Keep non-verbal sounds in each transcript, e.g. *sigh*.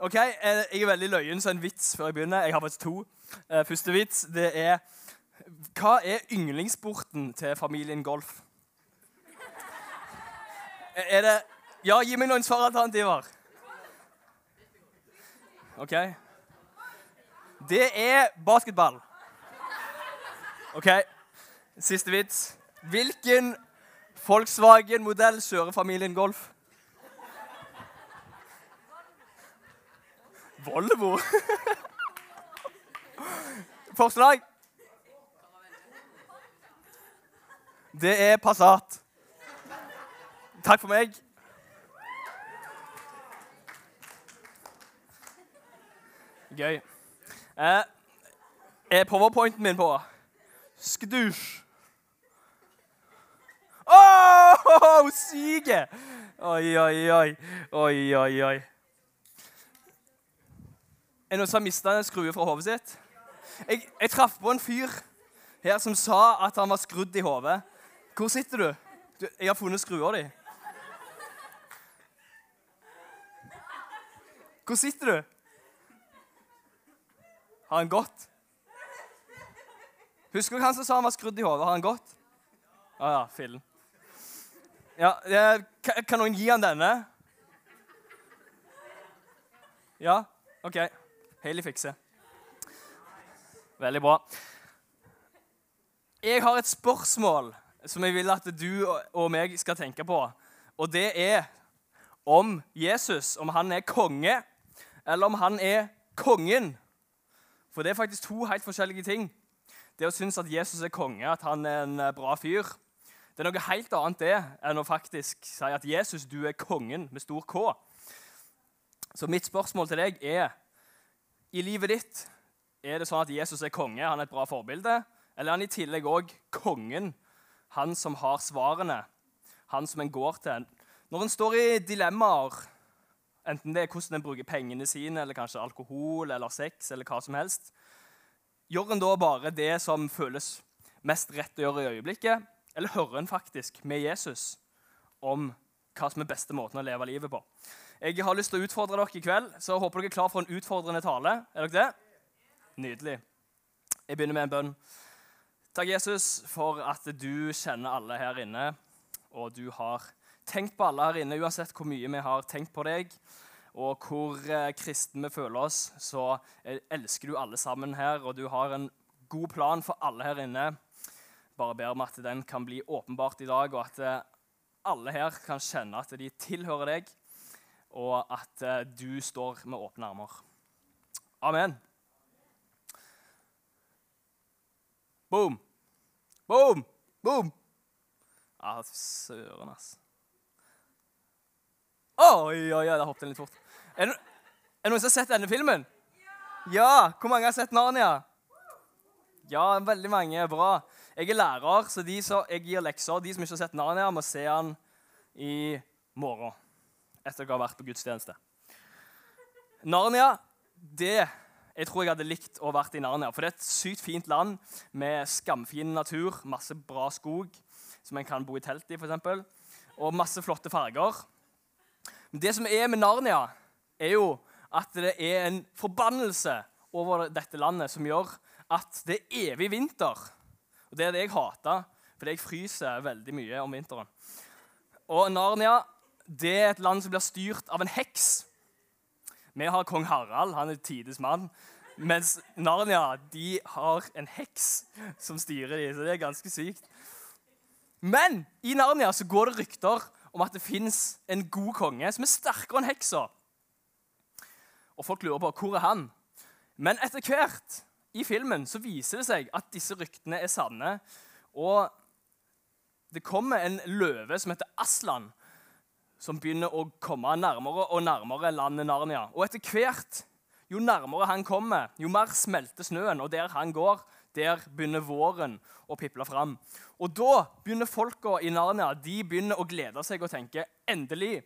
Ok, eh, Jeg er veldig løyen, så en vits før jeg begynner. Jeg har faktisk to. Eh, Første vits det er Hva er yndlingssporten til familien Golf? Eh, Er det Ja, gi meg noen svaralternativer. OK. Det er basketball. OK. Siste vits. Hvilken Volkswagen-modell kjører familien Golf? Volvo? Forslag? Det er Passat. Takk for meg. Gøy. Eh, er powerpointen min på? Skdusj. Åh, syke! Oi, oi, oi. Oi, oi, oi. Er det noen som har mista en skrue fra hodet sitt? Jeg, jeg traff på en fyr her som sa at han var skrudd i hodet. Hvor sitter du? du? Jeg har funnet skrua di. Hvor sitter du? Har han gått? Husker du han som sa han var skrudd i hodet? Har han gått? Å ah, ja, fillen. Ja, eh, kan, kan noen gi han denne? Ja? OK. Hailey fikser. Veldig bra. Jeg har et spørsmål som jeg vil at du og meg skal tenke på. Og det er om Jesus, om han er konge, eller om han er kongen. For det er faktisk to helt forskjellige ting. Det å synes at Jesus er konge, at han er en eh, bra fyr, det er noe helt annet det enn å faktisk si at Jesus, du er kongen med stor K. Så mitt spørsmål til deg er i livet ditt er det sånn at Jesus er konge, han er et bra forbilde, eller er han i tillegg òg kongen, han som har svarene, han som en går til? Når en står i dilemmaer, enten det er hvordan en bruker pengene sine, eller kanskje alkohol eller sex, eller hva som helst, gjør en da bare det som føles mest rett å gjøre i øyeblikket, eller hører en faktisk med Jesus om hva som er beste måten å leve livet på? Jeg har lyst til å utfordre dere i kveld, så jeg håper dere er klar for en utfordrende tale. Er dere det? Nydelig. Jeg begynner med en bønn. Takk, Jesus, for at du kjenner alle her inne, og du har tenkt på alle her inne, uansett hvor mye vi har tenkt på deg, og hvor eh, kristne vi føler oss, så elsker du alle sammen her, og du har en god plan for alle her inne. Bare ber om at den kan bli åpenbart i dag, og at eh, alle her kan kjenne at de tilhører deg, og at eh, du står med åpne armer. Amen. Boom. Boom. Boom. Ja, søren, ass. Oi, oi, oi, der hoppet litt fort. Er det, noen som har sett denne filmen? Ja! Hvor mange har sett Narnia? Ja, veldig mange. Bra. Jeg er lærer, så de som, jeg gir lekser. De som ikke har sett Narnia, må se den i morgen. Etter jeg har vært på gudstjeneste. Narnia, det jeg tror jeg hadde likt å vært i Narnia. For det er et sykt fint land med skamfin natur, masse bra skog som en kan bo i telt i, f.eks., og masse flotte farger. Men det som er med Narnia, er jo at det er en forbannelse over dette landet som gjør at det er evig vinter. Og Det er det jeg hater, fordi jeg fryser veldig mye om vinteren. Og Narnia det er et land som blir styrt av en heks. Vi har kong Harald, han er tides mann. Mens Narnia de har en heks som styrer dem. Så det er ganske sykt. Men i Narnia så går det rykter om at det fins en god konge som er sterkere enn heksa. Og folk lurer på hvor er han Men etter hvert i filmen så viser det seg at disse ryktene er sanne. Og det kommer en løve som heter Aslan, som begynner å komme nærmere og nærmere landet Narnia. Og etter hvert, jo nærmere han kommer, jo mer smelter snøen. Og der han går, der begynner våren å piple fram. Og da begynner folka i Narnia de begynner å glede seg og tenke endelig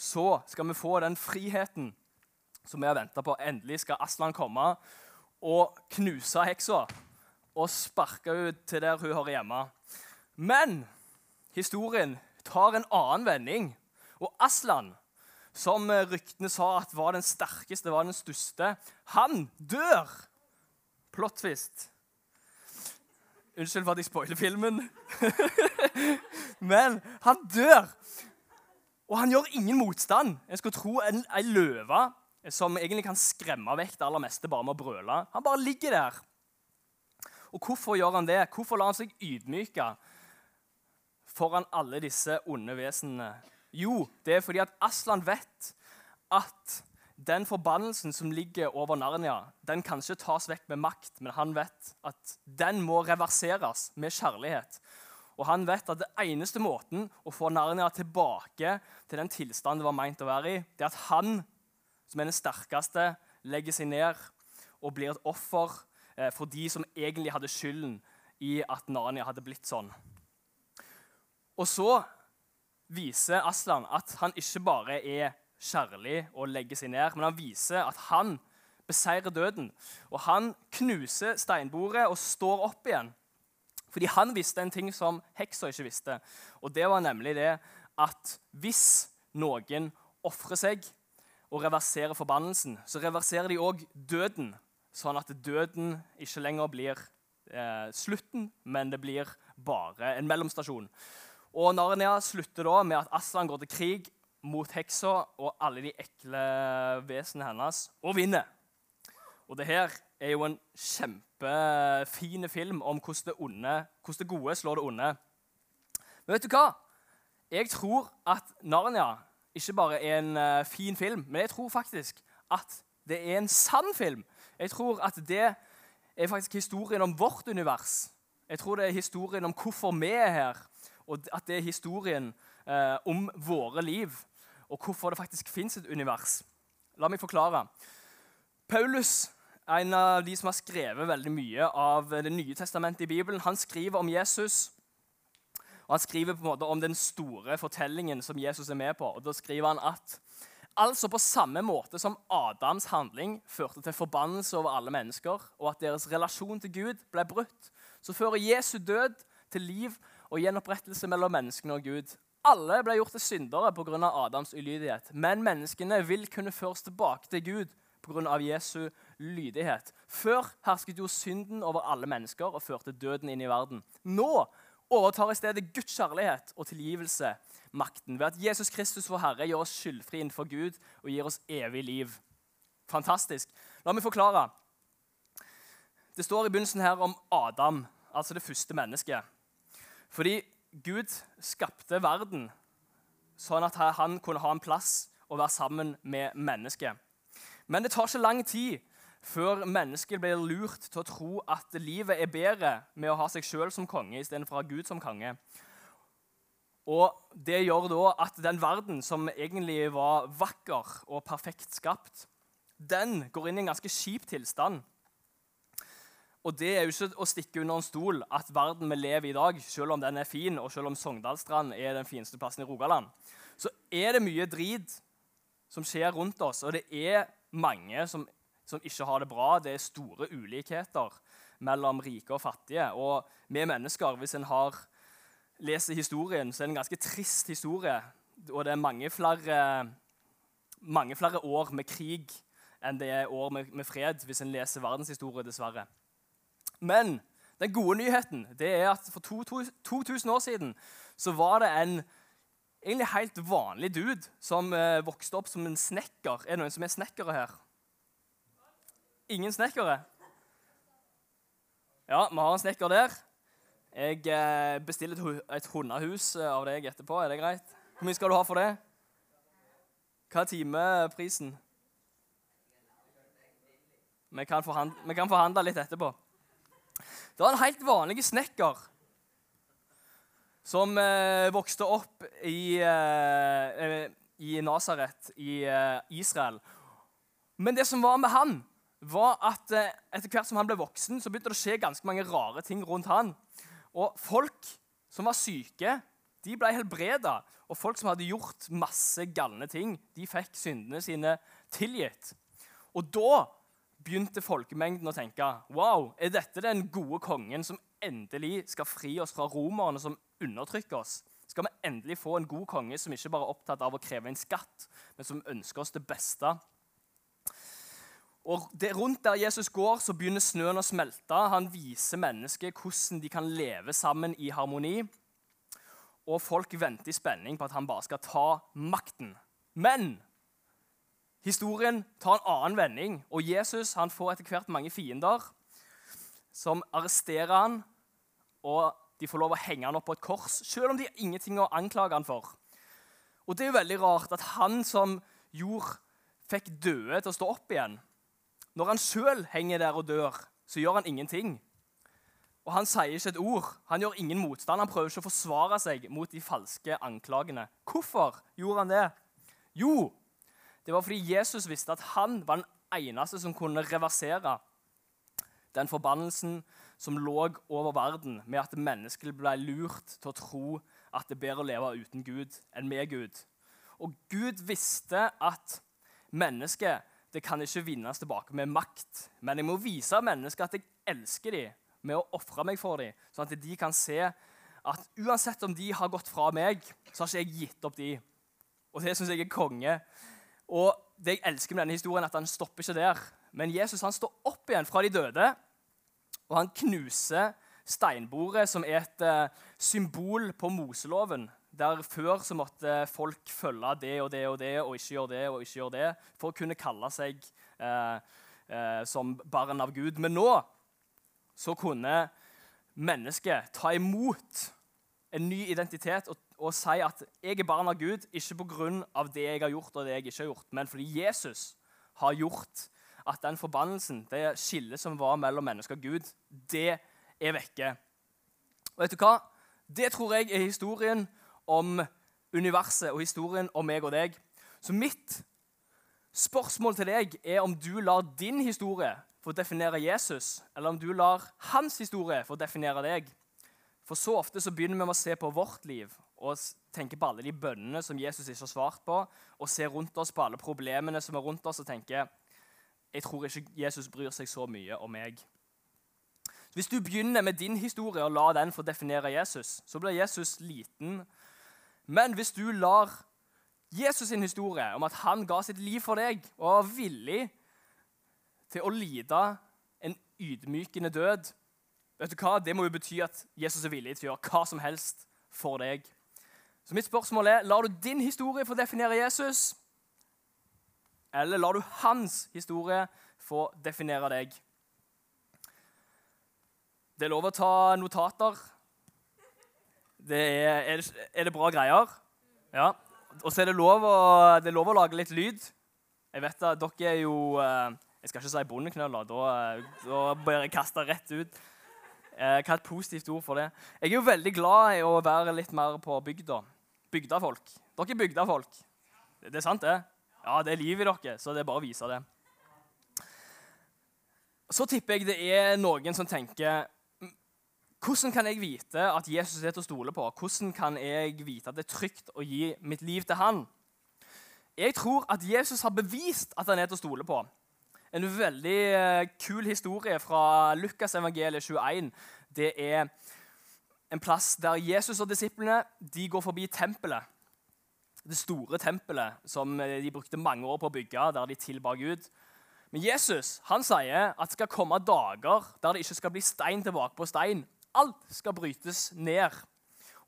så skal vi få den friheten som vi har venta på. Endelig skal Aslan komme og knuse heksa og sparke henne til der hun hører hjemme. Men historien tar en annen vending. Og Aslan, som eh, ryktene sa at var den sterkeste, var den største, han dør. Plot twist. Unnskyld for at jeg spoiler filmen. *laughs* Men han dør. Og han gjør ingen motstand. Jeg skulle tro en, en løve som egentlig kan skremme vekk det aller meste bare med å brøle. Han bare ligger der. Og hvorfor gjør han det? Hvorfor lar han seg ydmyke foran alle disse onde vesenene? Jo, det er fordi at Aslan vet at den forbannelsen som ligger over Narnia, den kan ikke tas vekk med makt, men han vet at den må reverseres med kjærlighet. Og han vet at det eneste måten å få Narnia tilbake til den tilstanden det var meint å være i, det er at han, som er den sterkeste, legger seg ned og blir et offer eh, for de som egentlig hadde skylden i at Narnia hadde blitt sånn. Og så viser Aslan at han ikke bare er kjærlig og legger seg ned, men han viser at han beseirer døden. Og han knuser steinbordet og står opp igjen. Fordi han visste en ting som heksa ikke visste. Og det var nemlig det at hvis noen ofrer seg og reverserer forbannelsen, så reverserer de òg døden. Sånn at døden ikke lenger blir eh, slutten, men det blir bare en mellomstasjon. Og Narnia slutter da med at Aslan går til krig mot heksa og alle de ekle vesenene hennes, og vinner. Og det her er jo en kjempefin film om hvordan det, onde, hvordan det gode slår det onde. Men vet du hva? Jeg tror at Narnia ikke bare er en uh, fin film, men jeg tror faktisk at det er en sann film. Jeg tror at det er faktisk historien om vårt univers. Jeg tror det er historien om hvorfor vi er her, og at det er historien eh, om våre liv, og hvorfor det faktisk fins et univers. La meg forklare. Paulus en av de som har skrevet veldig mye av Det nye testamentet i Bibelen. Han skriver om Jesus. Og Han skriver på en måte om den store fortellingen som Jesus er med på. Og Da skriver han at altså på samme måte som Adams handling førte til forbannelse over alle mennesker, og at deres relasjon til Gud ble brutt, så fører Jesu død til liv og gjenopprettelse mellom menneskene og Gud. Alle ble gjort til syndere pga. Adams ulydighet, men menneskene vil kunne føres tilbake til Gud pga. Jesu lydighet. Før hersket jo synden over alle mennesker og førte døden inn i verden. Nå overtar i stedet Guds kjærlighet og tilgivelse makten ved at Jesus Kristus, vår Herre, gjør oss skyldfri innenfor Gud og gir oss evig liv. Fantastisk. La meg forklare. Det står i begynnelsen her om Adam, altså det første mennesket. Fordi Gud skapte verden sånn at han kunne ha en plass og være sammen med mennesket. Men det tar ikke lang tid før mennesket blir lurt til å tro at livet er bedre med å ha seg sjøl som konge istedenfor å ha Gud som konge. Og Det gjør da at den verden som egentlig var vakker og perfekt skapt, den går inn i en ganske kjip tilstand. Og det er jo ikke å stikke under en stol at verden vi lever i i dag, selv om den er fin, og selv om Sogndalstrand er den fineste plassen i Rogaland, så er det mye drit som skjer rundt oss. Og det er mange som, som, ikke har det bra. Det er store ulikheter mellom rike og fattige. Og vi mennesker, hvis en har leser historien, så er det en ganske trist historie. Og det er mange flere, mange flere år med krig enn det er år med, med fred, hvis en leser verdenshistorie, dessverre. Men den gode nyheten det er at for to, to, 2000 år siden så var det en egentlig helt vanlig dude som eh, vokste opp som en snekker. Er det noen som er snekkere her? Ingen snekkere? Ja, vi har en snekker der. Jeg eh, bestiller et hundehus eh, av deg etterpå. Er det greit? Hvor mye skal du ha for det? Hva er timeprisen? Vi kan, forhandle, vi kan forhandle litt etterpå. Det var en helt vanlig snekker som eh, vokste opp i, eh, eh, i Nasaret i eh, Israel. Men det som var med han, var at eh, etter hvert som han ble voksen, så begynte det å skje ganske mange rare ting rundt han. Og folk som var syke, de ble helbreda. Og folk som hadde gjort masse galne ting, de fikk syndene sine tilgitt. Og da begynte folkemengden å tenke Wow, er dette den gode kongen som endelig skal fri oss fra romerne som undertrykker oss. skal vi endelig få en god konge som ikke bare er opptatt av å kreve en skatt, men som ønsker oss det beste. Og det, Rundt der Jesus går, så begynner snøen å smelte. Han viser mennesket hvordan de kan leve sammen i harmoni. Og folk venter i spenning på at han bare skal ta makten. Men historien tar en annen vending, og Jesus han får etter hvert mange fiender som arresterer han, og de får lov å henge han opp på et kors, selv om de har ingenting å anklage han for. Og det er jo veldig rart at han som gjorde, fikk døde til å stå opp igjen Når han sjøl henger der og dør, så gjør han ingenting. Og han sier ikke et ord. Han gjør ingen motstand. Han prøver ikke å forsvare seg mot de falske anklagene. Hvorfor gjorde han det? Jo, det var fordi Jesus visste at han var den eneste som kunne reversere den forbannelsen som lå over verden med at mennesket ble lurt til å tro at det er bedre å leve uten Gud enn med Gud. Og Gud visste at mennesket det kan ikke vinnes tilbake med makt. Men jeg må vise mennesket at jeg elsker dem med å ofre meg for dem, sånn at de kan se at uansett om de har gått fra meg, så har ikke jeg gitt opp dem. Og det syns jeg er konge. Og det jeg elsker med denne historien, at han stopper ikke der. Men Jesus han står opp igjen fra de døde, og han knuser steinbordet, som er et uh, symbol på Moseloven. Der Før så måtte folk følge det og det og det og ikke gjøre det og ikke gjøre det for å kunne kalle seg uh, uh, som barn av Gud. Men nå så kunne mennesket ta imot en ny identitet og, og si at jeg er barn av Gud, ikke pga. det jeg har gjort og det jeg ikke har gjort, men fordi Jesus har gjort at den forbannelsen, det skillet som var mellom menneske og Gud, det er vekke. Og vet du hva? Det tror jeg er historien om universet og historien om meg og deg. Så mitt spørsmål til deg er om du lar din historie få definere Jesus, eller om du lar hans historie få definere deg. For så ofte så begynner vi med å se på vårt liv og tenke på alle de bønnene som Jesus ikke har svart på, og se rundt oss på alle problemene som er rundt oss, og tenke jeg tror ikke Jesus bryr seg så mye om meg. Hvis du begynner med din historie og lar den få definere Jesus, så blir Jesus liten. Men hvis du lar Jesus sin historie om at han ga sitt liv for deg og var villig til å lide en ydmykende død vet du hva? Det må jo bety at Jesus er villig til å gjøre hva som helst for deg. Så mitt spørsmål er, Lar du din historie få definere Jesus, eller lar du hans historie få definere deg? Det er lov å ta notater. Det er, er, det, er det bra greier? Ja. Og så er det lov å, det er lov å lage litt lyd. Jeg vet at dere er jo eh, Jeg skal ikke si bondeknøller. Da, da blir jeg kasta rett ut. Eh, hva er et positivt ord for det? Jeg er jo veldig glad i å være litt mer på bygda. Bygdafolk. Dere er bygdafolk. Det er sant, det? Ja, det er liv i dere, så det er bare å vise det. Så tipper jeg det er noen som tenker Hvordan kan jeg vite at Jesus er til å stole på? Hvordan kan jeg vite at det er trygt å gi mitt liv til han? Jeg tror at Jesus har bevist at han er til å stole på. En veldig eh, kul historie fra Lukas evangeliet 21. Det er en plass der Jesus og disiplene de går forbi tempelet det store tempelet som eh, de brukte mange år på å bygge, der de tilba Gud. Men Jesus han sier at det skal komme dager der det ikke skal bli stein tilbake på stein. Alt skal brytes ned.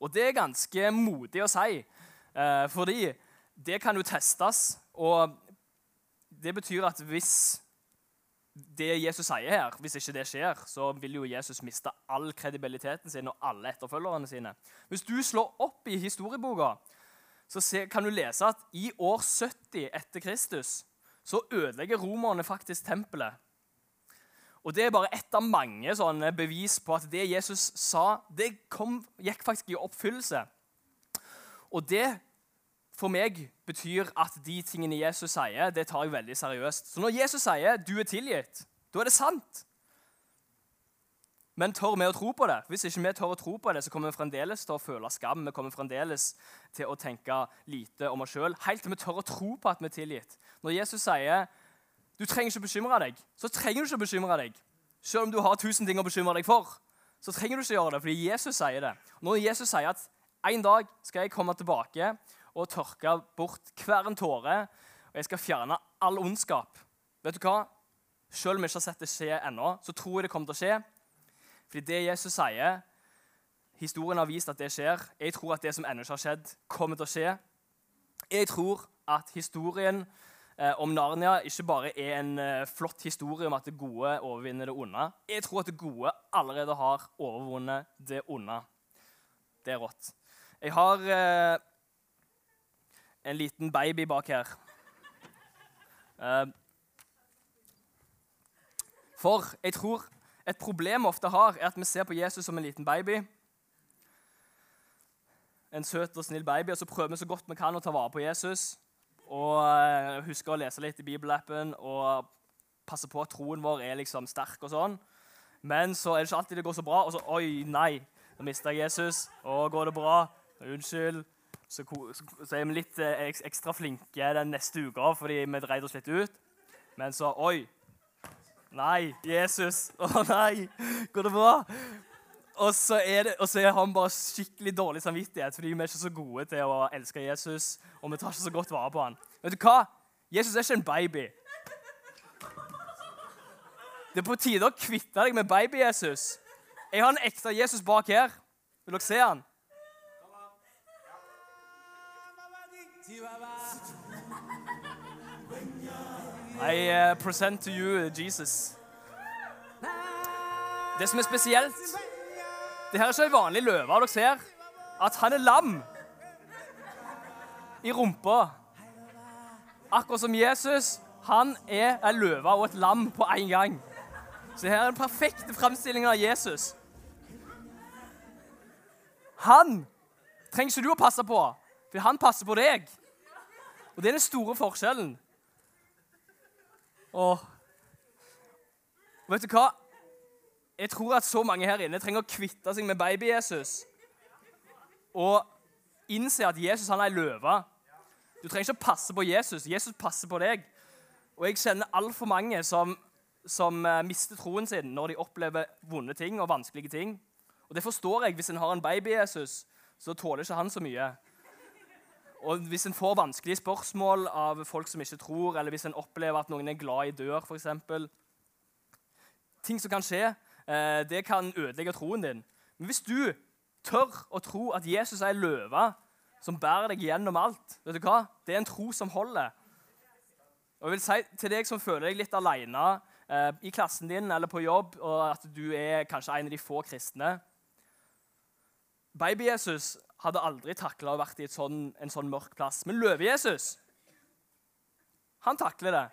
Og det er ganske modig å si, eh, fordi det kan jo testes. Og det betyr at hvis det Jesus sier her, hvis ikke det skjer, så vil jo Jesus miste all kredibiliteten sin og alle etterfølgerne sine. Hvis du slår opp i historieboka, så kan du lese at i år 70 etter Kristus så ødelegger romerne faktisk tempelet. Og Det er bare ett av mange sånne bevis på at det Jesus sa, det kom, gikk faktisk i oppfyllelse. Og det for meg betyr at de tingene Jesus sier, det tar jeg veldig seriøst. Så når Jesus sier 'du er tilgitt', da er det sant. Men tør vi å tro på det? Hvis ikke vi tør å tro på det, så kommer vi fremdeles til å føle skam. Vi kommer fremdeles til å tenke lite om oss sjøl, helt til vi tør å tro på at vi er tilgitt. Når Jesus sier du trenger ikke bekymre deg, så trenger du ikke bekymre deg. Selv om du har tusen ting å bekymre deg for, så trenger du ikke gjøre det, fordi Jesus sier det. Når Jesus sier at En dag skal jeg komme tilbake og tørke bort hver en tåre, og jeg skal fjerne all ondskap. Vet du hva? Selv om jeg ikke har sett det skje ennå, så tror jeg det kommer til å skje. Fordi det Jesus sier, historien har vist at det skjer. Jeg tror at det som ennå ikke har skjedd, kommer til å skje. Jeg tror at historien eh, om Narnia ikke bare er en eh, flott historie om at det gode overvinner det onde. Jeg tror at det gode allerede har overvunnet det onde. Det er rått. Jeg har eh, en liten baby bak her. Eh, for jeg tror et problem vi ofte har, er at vi ser på Jesus som en liten baby. En søt og snill baby, og så prøver vi så godt vi kan å ta vare på Jesus. Og uh, huske å lese litt i bibelappen og passe på at troen vår er liksom sterk. og sånn. Men så er det ikke alltid det går så bra. Og så Oi, nei, nå mista jeg Jesus. Å, går det bra? Unnskyld. Så, så, er vi litt eh, ekstra flinke den neste uka fordi vi dreide oss litt ut. Men så Oi. Nei, Jesus. Å nei, går det bra? Og så, det, og så har han bare skikkelig dårlig samvittighet fordi vi er ikke så gode til å elske Jesus. Og vi tar ikke så godt vare på han. Vet du hva? Jesus er ikke en baby. Det er på tide å kvitte deg med baby-Jesus. Jeg har en ekte Jesus bak her. Vil dere se han? I uh, present to you Jesus. Det som er spesielt Det her er ikke ei vanlig løve. Dere ser at han er lam i rumpa. Akkurat som Jesus. Han er ei løve og et lam på én gang. Så her er den perfekte framstillingen av Jesus. Han trenger ikke du å passe på, for han passer på deg. Og det er den store forskjellen. Og vet du hva? Jeg tror at så mange her inne trenger å kvitte seg med baby-Jesus. Og innse at Jesus han er ei løve. Du trenger ikke å passe på Jesus. Jesus passer på deg. Og jeg kjenner altfor mange som, som uh, mister troen sin når de opplever vonde ting og vanskelige ting. Og det forstår jeg. Hvis en har en baby-Jesus, så tåler ikke han så mye. Og Hvis en får vanskelige spørsmål av folk som ikke tror, eller hvis en opplever at noen er glad i dør, f.eks. Ting som kan skje, eh, det kan ødelegge troen din. Men hvis du tør å tro at Jesus er ei løve som bærer deg gjennom alt, vet du hva? det er en tro som holder. Og jeg vil si Til deg som føler deg litt alene eh, i klassen din eller på jobb, og at du er kanskje en av de få kristne Baby-Jesus hadde aldri takla å vært i sånn, en sånn mørk plass. Men løve-Jesus, han takler det.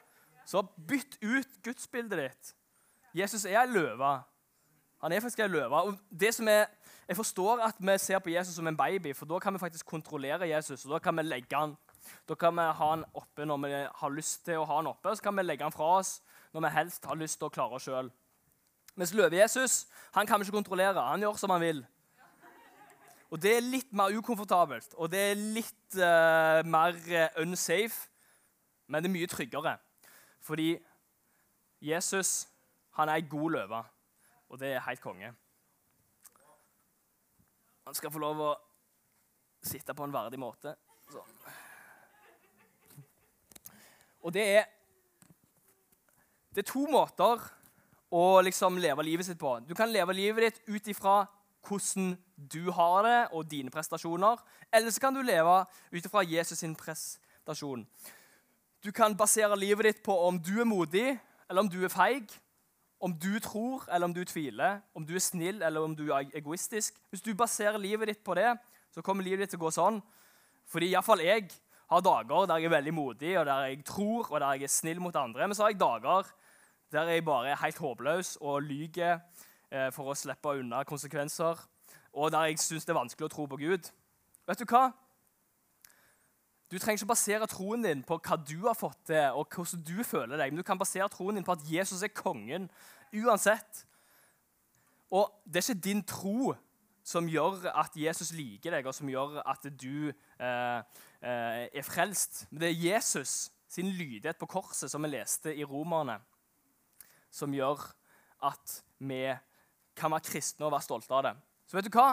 Så bytt ut gudsbildet ditt. Jesus er ei løve. Han er faktisk ei løve. Og det som er, jeg forstår at vi ser på Jesus som en baby, for da kan vi faktisk kontrollere Jesus. og Da kan vi legge han Da kan vi ha han oppe når vi har lyst til å ha han oppe, og så kan vi legge han fra oss når vi helst har lyst til å klare oss sjøl. Mens løve-Jesus han kan vi ikke kontrollere. Han gjør som han vil. Og det er litt mer ukomfortabelt, og det er litt uh, mer uh, unsafe. Men det er mye tryggere. Fordi Jesus han er ei god løve, og det er helt konge. Han skal få lov å sitte på en verdig måte. Sånn. Og det er Det er to måter å liksom leve livet sitt på. Du kan leve livet ditt ut ifra hvordan du har det, og dine prestasjoner. Eller så kan du leve ut ifra Jesus sin prestasjon. Du kan basere livet ditt på om du er modig, eller om du er feig. Om du tror, eller om du tviler. Om du er snill, eller om du er egoistisk. Hvis du baserer livet ditt på det, så kommer livet ditt til å gå sånn. Fordi iallfall jeg har dager der jeg er veldig modig, og der jeg tror og der jeg er snill mot andre. Men så har jeg dager der jeg bare er helt håpløs og lyver for å slippe unna konsekvenser, og der jeg syns det er vanskelig å tro på Gud. Vet du hva? Du trenger ikke basere troen din på hva du har fått til, og hvordan du føler deg, men du kan basere troen din på at Jesus er kongen uansett. Og det er ikke din tro som gjør at Jesus liker deg, og som gjør at du eh, eh, er frelst. Men det er Jesus sin lydighet på korset, som vi leste i Romerne, som gjør at vi kan være kristne og være stolte av det. Så vet du hva?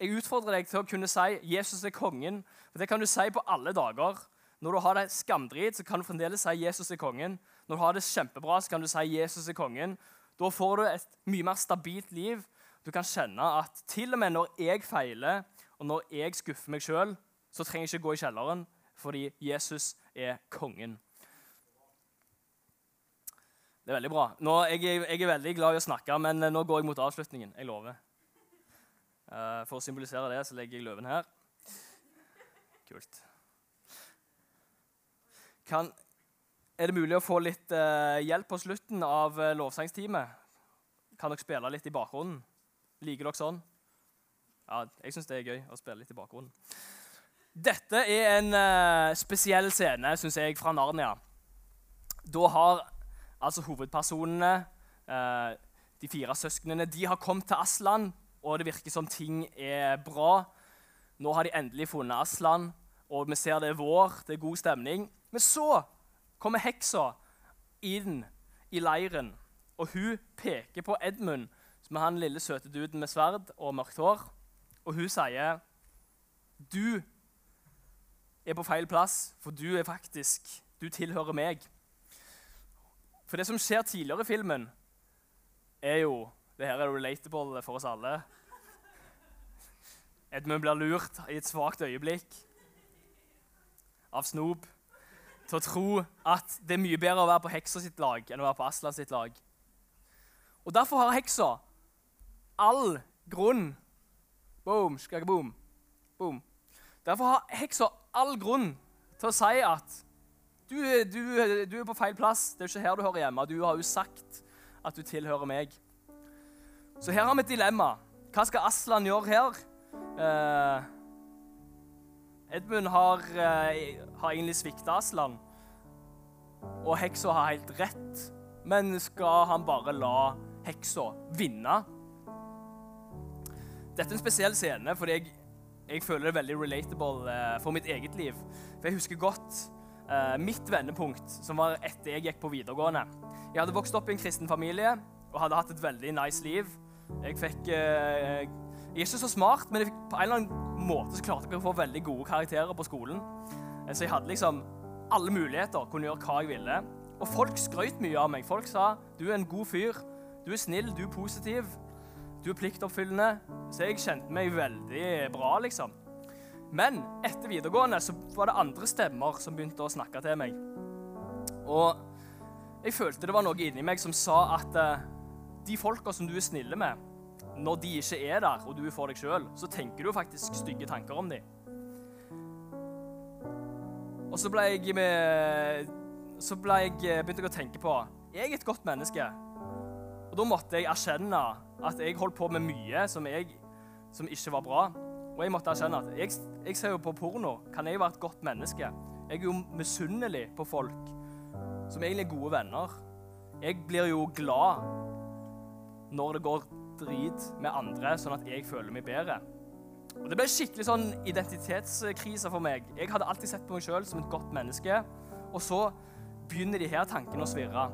jeg utfordrer deg til å kunne si 'Jesus er kongen'. For Det kan du si på alle dager. Når du har det skamdrit, så kan du fremdeles si 'Jesus er kongen'. Når du har det kjempebra, så kan du si 'Jesus er kongen'. Da får du et mye mer stabilt liv. Du kan kjenne at til og med når jeg feiler, og når jeg skuffer meg sjøl, så trenger jeg ikke gå i kjelleren, fordi Jesus er kongen. Det er veldig bra. Nå, jeg, jeg, er veldig glad i å snakke, men nå går jeg mot avslutningen. Jeg lover. Uh, for å symbolisere det så legger jeg løven her. Kult. Kan, er det mulig å få litt uh, hjelp på slutten av uh, lovsangsteamet? Kan dere spille litt i bakgrunnen? Liker dere sånn? Ja, jeg syns det er gøy å spille litt i bakgrunnen. Dette er en spesiell scene, syns jeg, fra Narnia. Da har altså hovedpersonene, eh, de fire søsknene, de har kommet til Aslan, og det virker som ting er bra. Nå har de endelig funnet Aslan, og vi ser det er vår, det er god stemning. Men så kommer heksa inn i leiren, og hun peker på Edmund, som er han lille søte duden med sverd og mørkt hår, og hun sier Du er på feil plass, for du er faktisk Du tilhører meg. For det som skjer tidligere i filmen, er jo Det her er relatable for oss alle. Edmund blir lurt i et svakt øyeblikk av Snoop til å tro at det er mye bedre å være på heksa sitt lag enn å være på Aslan sitt lag. Og Derfor har heksa all grunn Boom, boom, boom. Derfor har heksa all grunn til å si at du, du, du, er på feil plass. Det er ikke her du hører hjemme. Du har jo sagt at du tilhører meg. Så her har vi et dilemma. Hva skal Aslan gjøre her? Eh, Edmund har, eh, har egentlig svikta Aslan, og heksa har helt rett. Men skal han bare la heksa vinne? Dette er en spesiell scene, fordi jeg, jeg føler det veldig relatable eh, for mitt eget liv. For Jeg husker godt uh, mitt vendepunkt, som var etter jeg gikk på videregående. Jeg hadde vokst opp i en kristen familie og hadde hatt et veldig nice liv. Jeg fikk eh, Jeg er ikke så smart, men fikk, på en eller annen måte så klarte jeg å få veldig gode karakterer på skolen. Uh, så jeg hadde liksom alle muligheter, kunne gjøre hva jeg ville. Og folk skrøt mye av meg. Folk sa du er en god fyr, du er snill, du er positiv, du er pliktoppfyllende. Så jeg kjente meg veldig bra, liksom. Men etter videregående så var det andre stemmer som begynte å snakke til meg. Og jeg følte det var noe inni meg som sa at uh, de folka som du er snille med, når de ikke er der, og du er for deg sjøl, så tenker du faktisk stygge tanker om dem. Og så jeg med Så jeg, eh, begynte jeg å tenke på Jeg er et godt menneske. Og da måtte jeg erkjenne at jeg holdt på med mye som, jeg, som ikke var bra. Og jeg måtte erkjenne at jeg, jeg ser jo på porno. Kan jeg være et godt menneske? Jeg er jo misunnelig på folk som egentlig er gode venner. Jeg blir jo glad når det går drit med andre, sånn at jeg føler meg bedre. Og Det ble skikkelig sånn identitetskrise for meg. Jeg hadde alltid sett på meg sjøl som et godt menneske, og så begynner de her tankene å svirre.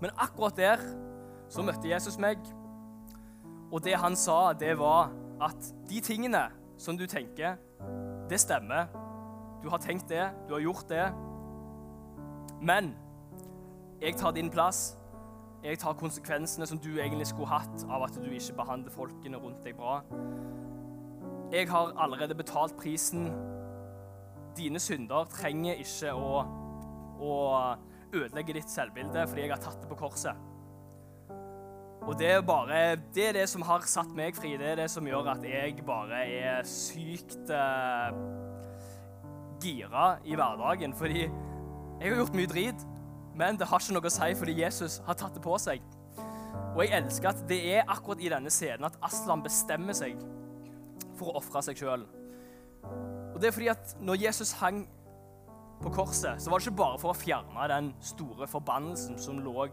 Men akkurat der så møtte Jesus meg, og det han sa, det var at de tingene som du tenker, det stemmer. Du har tenkt det, du har gjort det. Men jeg tar din plass. Jeg tar konsekvensene som du egentlig skulle hatt av at du ikke behandler folkene rundt deg bra. Jeg har allerede betalt prisen. Dine synder trenger ikke å, å ødelegge ditt selvbilde fordi jeg har tatt det på korset. Og det er, bare, det er det som har satt meg fri. Det er det som gjør at jeg bare er sykt uh, gira i hverdagen. Fordi jeg har gjort mye drit, men det har ikke noe å si fordi Jesus har tatt det på seg. Og jeg elsker at det er akkurat i denne scenen at Aslan bestemmer seg for å ofre seg sjøl. Og det er fordi at når Jesus hang på korset, så var det ikke bare for å fjerne den store forbannelsen som lå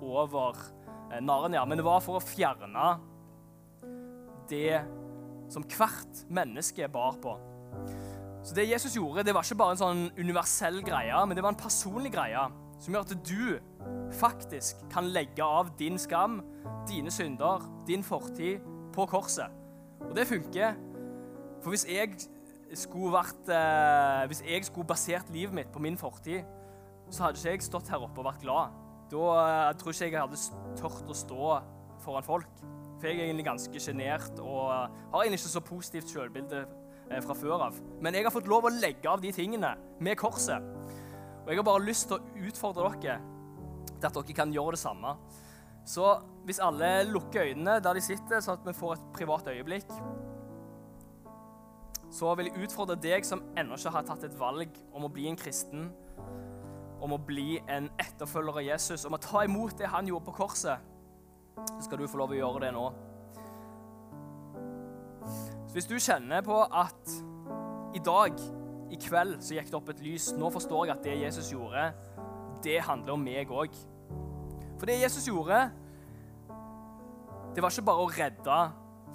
over Eh, Narnia, men det var for å fjerne det som hvert menneske bar på. Så det Jesus gjorde, det var ikke bare en sånn universell greie, men det var en personlig greie som gjør at du faktisk kan legge av din skam, dine synder, din fortid på korset. Og det funker. For hvis jeg skulle vært eh, Hvis jeg skulle basert livet mitt på min fortid, så hadde ikke jeg stått her oppe og vært glad. Da jeg tror ikke jeg hadde tørt å stå foran folk. For jeg er egentlig ganske sjenert og har egentlig ikke så positivt selvbilde eh, fra før av. Men jeg har fått lov å legge av de tingene med korset. Og jeg har bare lyst til å utfordre dere til at dere kan gjøre det samme. Så hvis alle lukker øynene der de sitter, sånn at vi får et privat øyeblikk, så vil jeg utfordre deg som ennå ikke har tatt et valg om å bli en kristen, om å bli en etterfølger av Jesus, om å ta imot det han gjorde på korset, så skal du få lov å gjøre det nå. Så hvis du kjenner på at i dag, i kveld, så gikk det opp et lys Nå forstår jeg at det Jesus gjorde, det handler om meg òg. For det Jesus gjorde, det var ikke bare å redde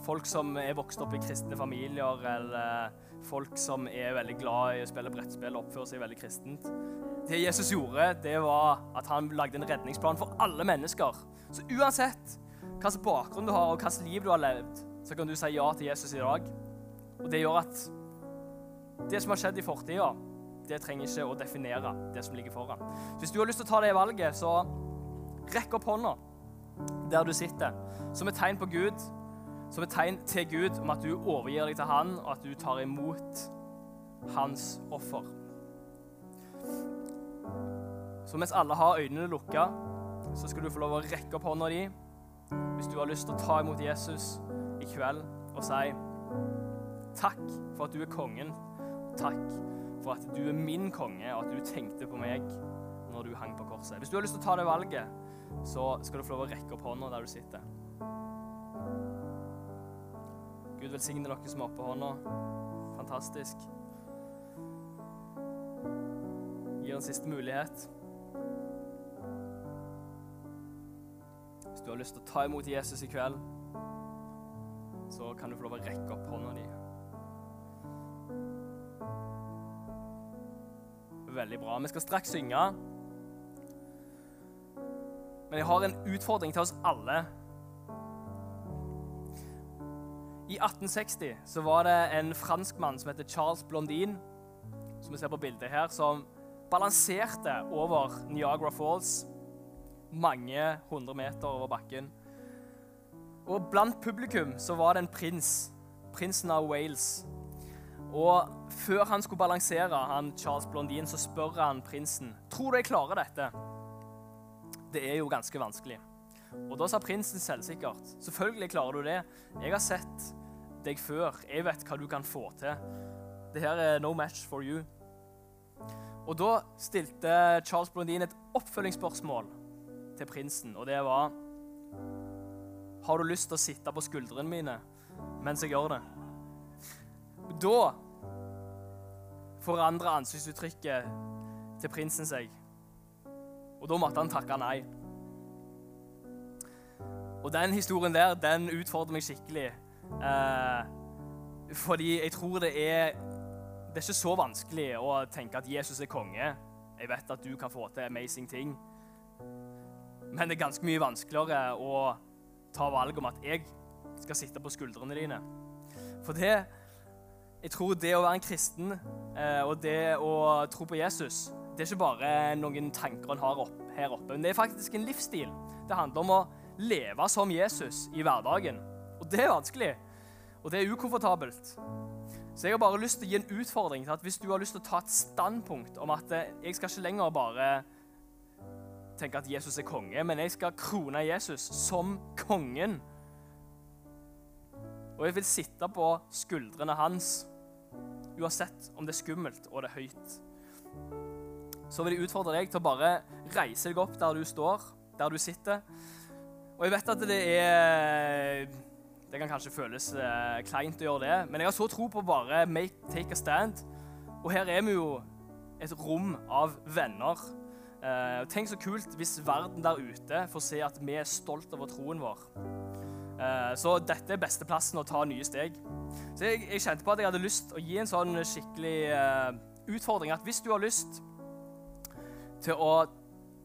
folk som er vokst opp i kristne familier, eller folk som er veldig glad i å spille brettspill og oppføre seg veldig kristent. Det Jesus gjorde, det var at han lagde en redningsplan for alle mennesker. Så uansett hvilken bakgrunn du har, og hvilket liv du har levd, så kan du si ja til Jesus i dag. Og det gjør at det som har skjedd i fortida, det trenger ikke å definere det som ligger foran. Hvis du har lyst til å ta det valget, så rekk opp hånda der du sitter, som et tegn på Gud, som et tegn til Gud om at du overgir deg til Han, og at du tar imot hans offer. Så mens alle har øynene lukka, så skal du få lov å rekke opp hånda di hvis du har lyst til å ta imot Jesus i kveld og si takk for at du er kongen. Takk for at du er min konge, og at du tenkte på meg når du hang på korset. Hvis du har lyst til å ta det valget, så skal du få lov å rekke opp hånda der du sitter. Gud velsigne dere som er oppe hånda. Fantastisk. Gir en siste mulighet. Hvis du har lyst til å ta imot Jesus i kveld, så kan du få lov å rekke opp hånda di. Veldig bra. Vi skal straks synge. Men jeg har en utfordring til oss alle. I 1860 så var det en franskmann som heter Charles Blondin, som vi ser på bildet her, som balanserte over Niagara Falls mange hundre meter over bakken. Og blant publikum så var det en prins, prinsen av Wales. Og før han skulle balansere, han Charles Blondin, så spør han prinsen tror du jeg klarer dette. Det er jo ganske vanskelig. Og da sa prinsen selvsikkert selvfølgelig klarer du det. Jeg har sett deg før. Jeg vet hva du kan få til. Det her er no match for you. Og da stilte Charles Blondin et oppfølgingsspørsmål til prinsen, og det var Har du lyst til å sitte på skuldrene mine mens jeg gjør det? Da forandra ansiktsuttrykket til prinsen seg, og da måtte han takke nei. Og den historien der, den utfordrer meg skikkelig. Eh, fordi jeg tror det er Det er ikke så vanskelig å tenke at Jesus er konge. Jeg vet at du kan få til amazing ting. Men det er ganske mye vanskeligere å ta valg om at jeg skal sitte på skuldrene dine. For det Jeg tror det å være en kristen eh, og det å tro på Jesus, det er ikke bare noen tanker en har opp, her oppe, men det er faktisk en livsstil. Det handler om å leve som Jesus i hverdagen. Og det er vanskelig. Og det er ukomfortabelt. Så jeg har bare lyst til å gi en utfordring til at hvis du har lyst til å ta et standpunkt om at eh, jeg skal ikke lenger bare tenke at Jesus er konge, men jeg skal krone Jesus som kongen. Og jeg vil sitte på skuldrene hans uansett om det er skummelt og det er høyt. Så vil jeg utfordre deg til å bare reise deg opp der du står, der du sitter. Og jeg vet at det er Det kan kanskje føles eh, kleint å gjøre det, men jeg har så tro på bare make, take a stand. Og her er vi jo et rom av venner. Eh, tenk så kult hvis verden der ute får se at vi er stolt over troen vår. Eh, så dette er beste plassen å ta nye steg. Så jeg, jeg, kjente på at jeg hadde lyst å gi en sånn skikkelig eh, utfordring. At hvis du har lyst til å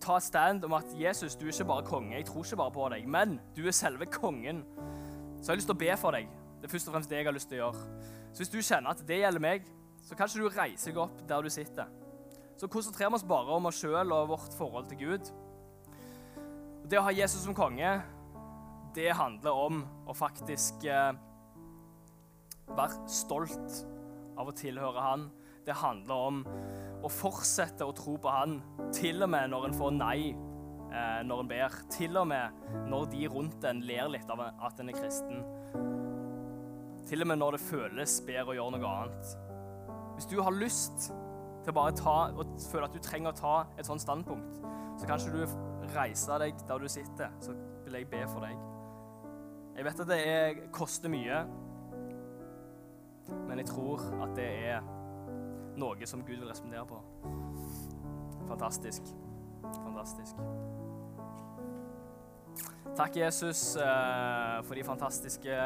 ta stand om at Jesus, du er ikke bare konge, jeg tror ikke bare på deg, men du er selve kongen, så har jeg lyst til å be for deg. Det er først og fremst det jeg har lyst til å gjøre. Så hvis du kjenner at det gjelder meg, så kan ikke du reise deg opp der du sitter. Så konsentrerer vi oss bare om oss sjøl og vårt forhold til Gud. Det å ha Jesus som konge, det handler om å faktisk eh, være stolt av å tilhøre Han. Det handler om å fortsette å tro på Han, til og med når en får nei eh, når en ber. Til og med når de rundt en ler litt av at en er kristen. Til og med når det føles bedre å gjøre noe annet. Hvis du har lyst til å bare ta og føler at du trenger å ta et sånt standpunkt, så kan ikke du reise deg der du sitter, så vil jeg be for deg. Jeg vet at det er, koster mye, men jeg tror at det er noe som Gud vil respondere på. Fantastisk. Fantastisk. Takk, Jesus, eh, for de fantastiske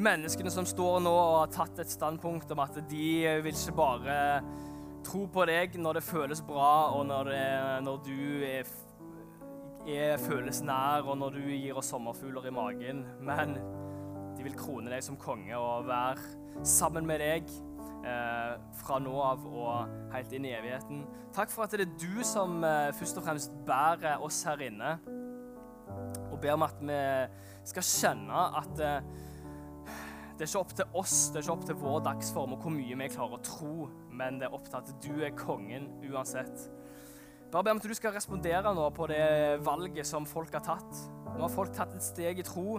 menneskene som står nå og har tatt et standpunkt om at de vil ikke bare tro på deg når det føles bra, og når, det, når du er, er, føles nær, og når du gir oss sommerfugler i magen, men de vil krone deg som konge og være sammen med deg eh, fra nå av og helt inn i evigheten. Takk for at det er du som eh, først og fremst bærer oss her inne, og ber om at vi skal skjønne at eh, det er ikke opp til oss, det er ikke opp til vår dagsform og hvor mye vi klarer å tro, men det er opp til at du er kongen uansett. Bare be om at du skal respondere nå på det valget som folk har tatt. Nå har folk tatt et steg i tro,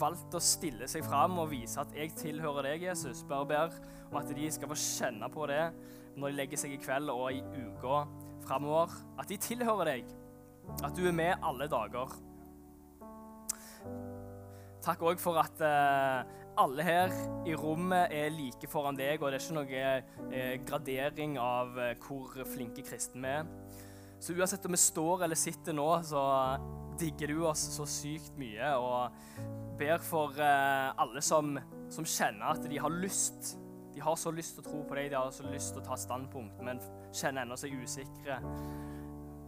valgt å stille seg fram og vise at 'jeg tilhører deg', Jesus. Bare ber om at de skal få kjenne på det når de legger seg i kveld og i uka framover. At de tilhører deg. At du er med alle dager. Takk òg for at eh, alle her i rommet er like foran deg, og det er ikke noe eh, gradering av eh, hvor flinke kristne vi er. Så uansett om vi står eller sitter nå, så digger du oss så sykt mye. Og ber for eh, alle som, som, kjenner at de har lyst. De har så lyst til å tro på deg, de har så lyst til å ta standpunkt, men kjenner ennå seg usikre.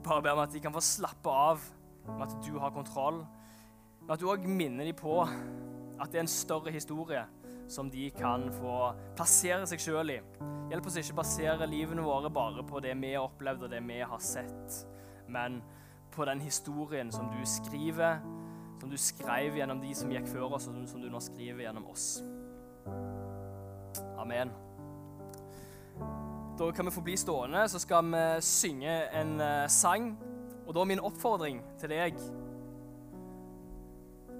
Bare ber om at de kan få slappe av med at du har kontroll. Men at du òg minner dem på at det er en større historie som de kan få plassere seg sjøl i. Hjelp oss ikke basere livene våre bare på det vi har opplevd og det vi har sett, men på den historien som du skriver, som du skrev gjennom de som gikk før oss, og som du nå skriver gjennom oss. Amen. Da kan vi få bli stående, så skal vi synge en eh, sang. Og da er min oppfordring til deg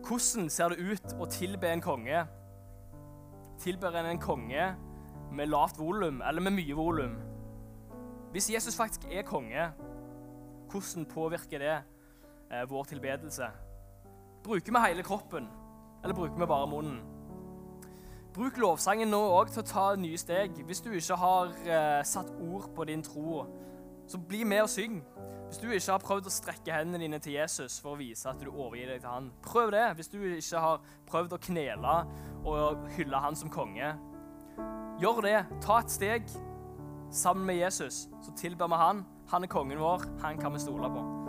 hvordan ser det ut å tilbe en konge? Tilber en en konge med lavt volum eller med mye volum? Hvis Jesus faktisk er konge, hvordan påvirker det eh, vår tilbedelse? Bruker vi hele kroppen, eller bruker vi bare munnen? Bruk lovsangen nå òg til å ta nye steg. Hvis du ikke har eh, satt ord på din tro, så bli med og syng. Hvis du ikke har prøvd å strekke hendene dine til Jesus for å vise at du overgir deg til han, prøv det. Hvis du ikke har prøvd å knele og hylle han som konge, gjør det. Ta et steg sammen med Jesus. Så tilber vi han. Han er kongen vår. Han kan vi stole på.